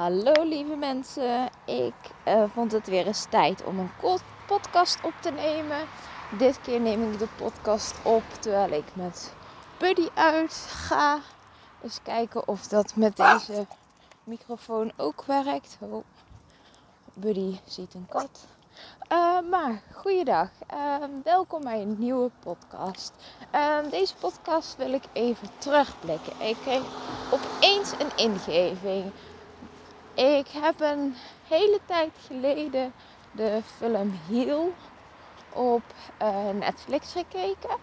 Hallo lieve mensen, ik uh, vond het weer eens tijd om een podcast op te nemen. Dit keer neem ik de podcast op terwijl ik met Buddy uit ga. Eens kijken of dat met deze microfoon ook werkt. Oh, Buddy ziet een kat. Uh, maar goeiedag, uh, welkom bij een nieuwe podcast. Uh, deze podcast wil ik even terugblikken. Ik kreeg opeens een ingeving. Ik heb een hele tijd geleden de film Heel op uh, Netflix gekeken.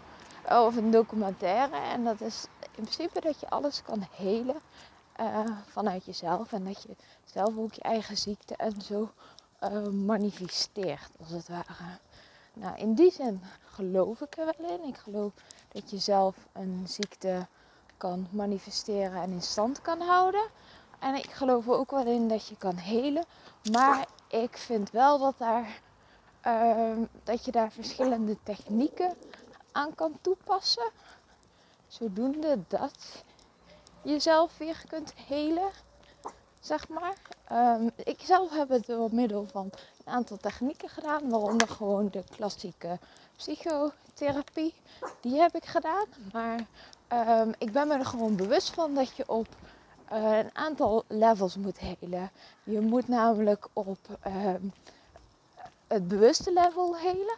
Of een documentaire. En dat is in principe dat je alles kan helen uh, vanuit jezelf. En dat je zelf ook je eigen ziekte en zo uh, manifesteert, als het ware. Nou, in die zin geloof ik er wel in. Ik geloof dat je zelf een ziekte kan manifesteren en in stand kan houden. En ik geloof ook wel in dat je kan helen. Maar ik vind wel dat, daar, uh, dat je daar verschillende technieken aan kan toepassen. Zodoende dat je jezelf weer kunt helen. Zeg maar. Um, ik zelf heb het door middel van een aantal technieken gedaan. Waaronder gewoon de klassieke psychotherapie. Die heb ik gedaan. Maar um, ik ben me er gewoon bewust van dat je op uh, een aantal levels moet helen. Je moet namelijk op uh, het bewuste level helen.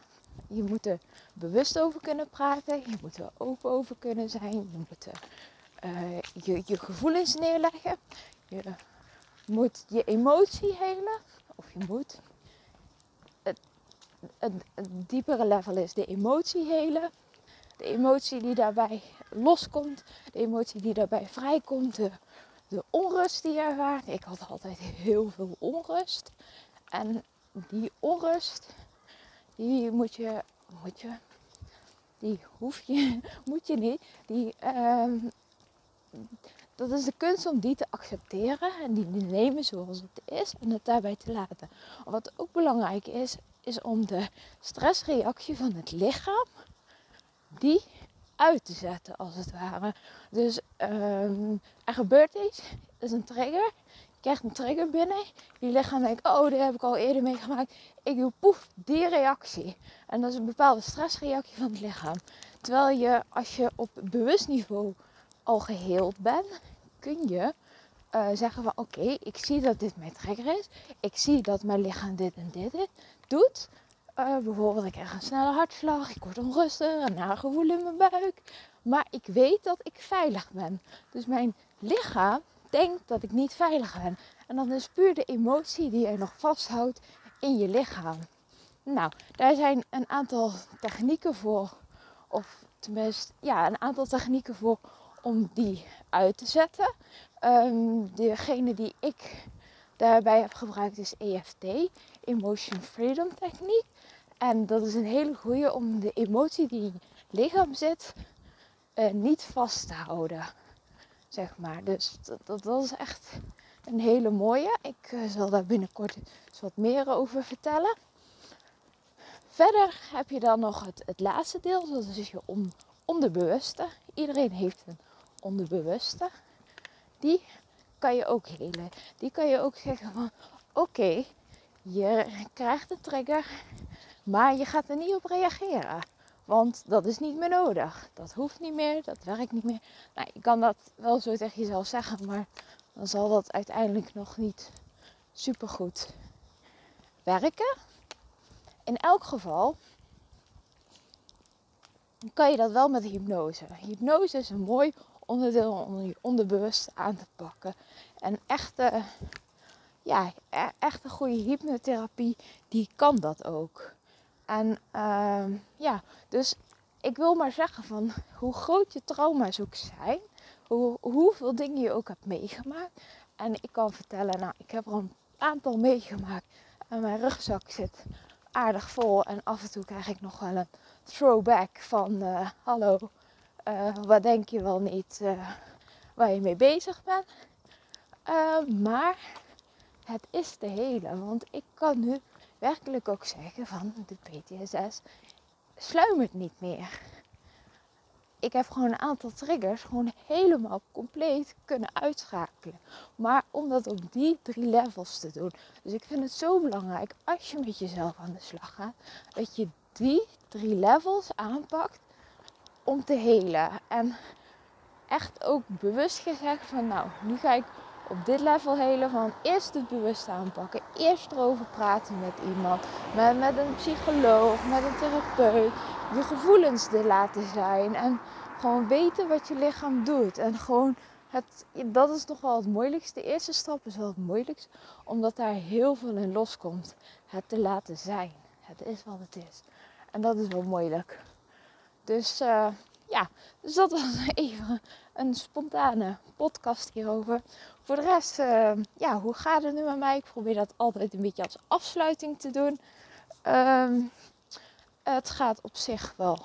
Je moet er bewust over kunnen praten. Je moet er open over kunnen zijn. Je moet er, uh, je, je gevoelens neerleggen. Je moet je emotie helen. Of je moet. Het, het, het diepere level is de emotie helen. De emotie die daarbij loskomt. De emotie die daarbij vrijkomt. De de onrust die je ervaart. Ik had altijd heel veel onrust. En die onrust, die moet je, moet je, die hoef je, moet je niet. Die, uh, dat is de kunst om die te accepteren en die te nemen zoals het is en het daarbij te laten. Wat ook belangrijk is, is om de stressreactie van het lichaam, die uit te zetten, als het ware. Dus um, er gebeurt iets, dat is een trigger. Je krijgt een trigger binnen. Je lichaam denkt, oh, dit heb ik al eerder meegemaakt. Ik doe poef, die reactie. En dat is een bepaalde stressreactie van het lichaam. Terwijl je, als je op bewust niveau al geheeld bent, kun je uh, zeggen van, oké, ik zie dat dit mijn trigger is. Ik zie dat mijn lichaam dit en dit doet. Bijvoorbeeld, ik krijg een snelle hartslag, ik word onrustig, een nagevoel in mijn buik. Maar ik weet dat ik veilig ben. Dus mijn lichaam denkt dat ik niet veilig ben. En dan is puur de emotie die je nog vasthoudt in je lichaam. Nou, daar zijn een aantal technieken voor. Of tenminste, ja, een aantal technieken voor om die uit te zetten. Um, degene die ik daarbij heb gebruikt is EFT, Emotion Freedom Techniek. En dat is een hele goede om de emotie die in je lichaam zit uh, niet vast te houden. Zeg maar. Dus dat, dat, is echt een hele mooie. Ik uh, zal daar binnenkort eens wat meer over vertellen. Verder heb je dan nog het, het laatste deel, dat is je on, onderbewuste. Iedereen heeft een onderbewuste. Die kan je ook helen. Die kan je ook zeggen van oké, je krijgt een trigger maar je gaat er niet op reageren. Want dat is niet meer nodig. Dat hoeft niet meer, dat werkt niet meer. Nou, je kan dat wel zo tegen jezelf zeggen, maar dan zal dat uiteindelijk nog niet super goed werken. In elk geval kan je dat wel met hypnose. Hypnose is een mooi onderdeel om je onderbewust aan te pakken. En echte, ja, e-, echte goede hypnotherapie, die kan dat ook. En uh, ja, dus ik wil maar zeggen van hoe groot je trauma's ook zijn, hoe, hoeveel dingen je ook hebt meegemaakt. En ik kan vertellen, nou, ik heb er een aantal meegemaakt. En mijn rugzak zit aardig vol. En af en toe krijg ik nog wel een throwback van uh, hallo, uh, wat denk je wel niet uh, waar je mee bezig bent. maar het is de hele, want ik kan nu werkelijk ook zeggen van de PTSS sluimert niet meer. ik heb gewoon een aantal triggers gewoon helemaal compleet kunnen uitschakelen. Maar om dat op die drie levels te doen. Dus ik vind het zo belangrijk als je met jezelf aan de slag gaat, dat je die drie levels aanpakt om te helen. En echt ook bewust gezegd van nou, nu ga ik op dit level helen van eerst het bewust aanpakken. Eerst erover praten met iemand. Met, met een psycholoog, met een therapeut. Je gevoelens er laten zijn. En gewoon weten wat je lichaam doet. En gewoon het, dat is toch wel het moeilijkste. De eerste stap is wel het moeilijkst. Omdat daar heel veel in loskomt. Het te laten zijn. Het is wat het is. En dat is wel moeilijk. Dus uh, ja, dus dat was even een spontane podcast hierover. Voor de rest, uh, ja, hoe gaat het nu met mij? Ik probeer dat altijd een beetje als afsluiting te doen. Um, het gaat op zich wel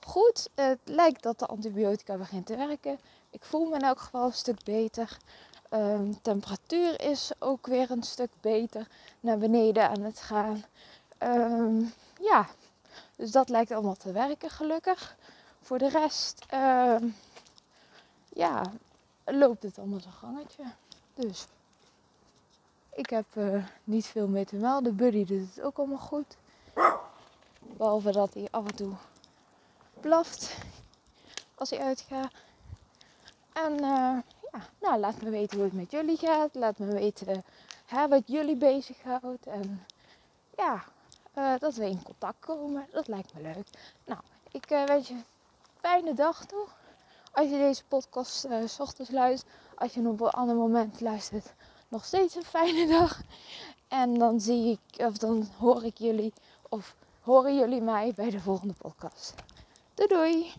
goed. Het lijkt dat de antibiotica begint te werken. Ik voel me in elk geval een stuk beter. Um, temperatuur is ook weer een stuk beter naar beneden aan het gaan. Um, ja, dus dat lijkt allemaal te werken, gelukkig. Voor de rest, uh, ja, loopt het allemaal zijn gangetje. Dus ik heb uh, niet veel meer te melden. Buddy doet het ook allemaal goed. Behalve dat hij af en toe blaft als hij uitgaat. En uh, ja, nou, laat me weten hoe het met jullie gaat. Laat me weten hè, wat jullie bezighoudt. En ja, uh, dat we in contact komen. Dat lijkt me leuk. Nou, ik uh, wens je een fijne dag toe. Als je deze podcast uh, s ochtends luistert. Als je op een ander moment luistert. Nog steeds een fijne dag. En dan zie ik, of dan hoor ik jullie, of horen jullie mij bij de volgende podcast. Doei doei!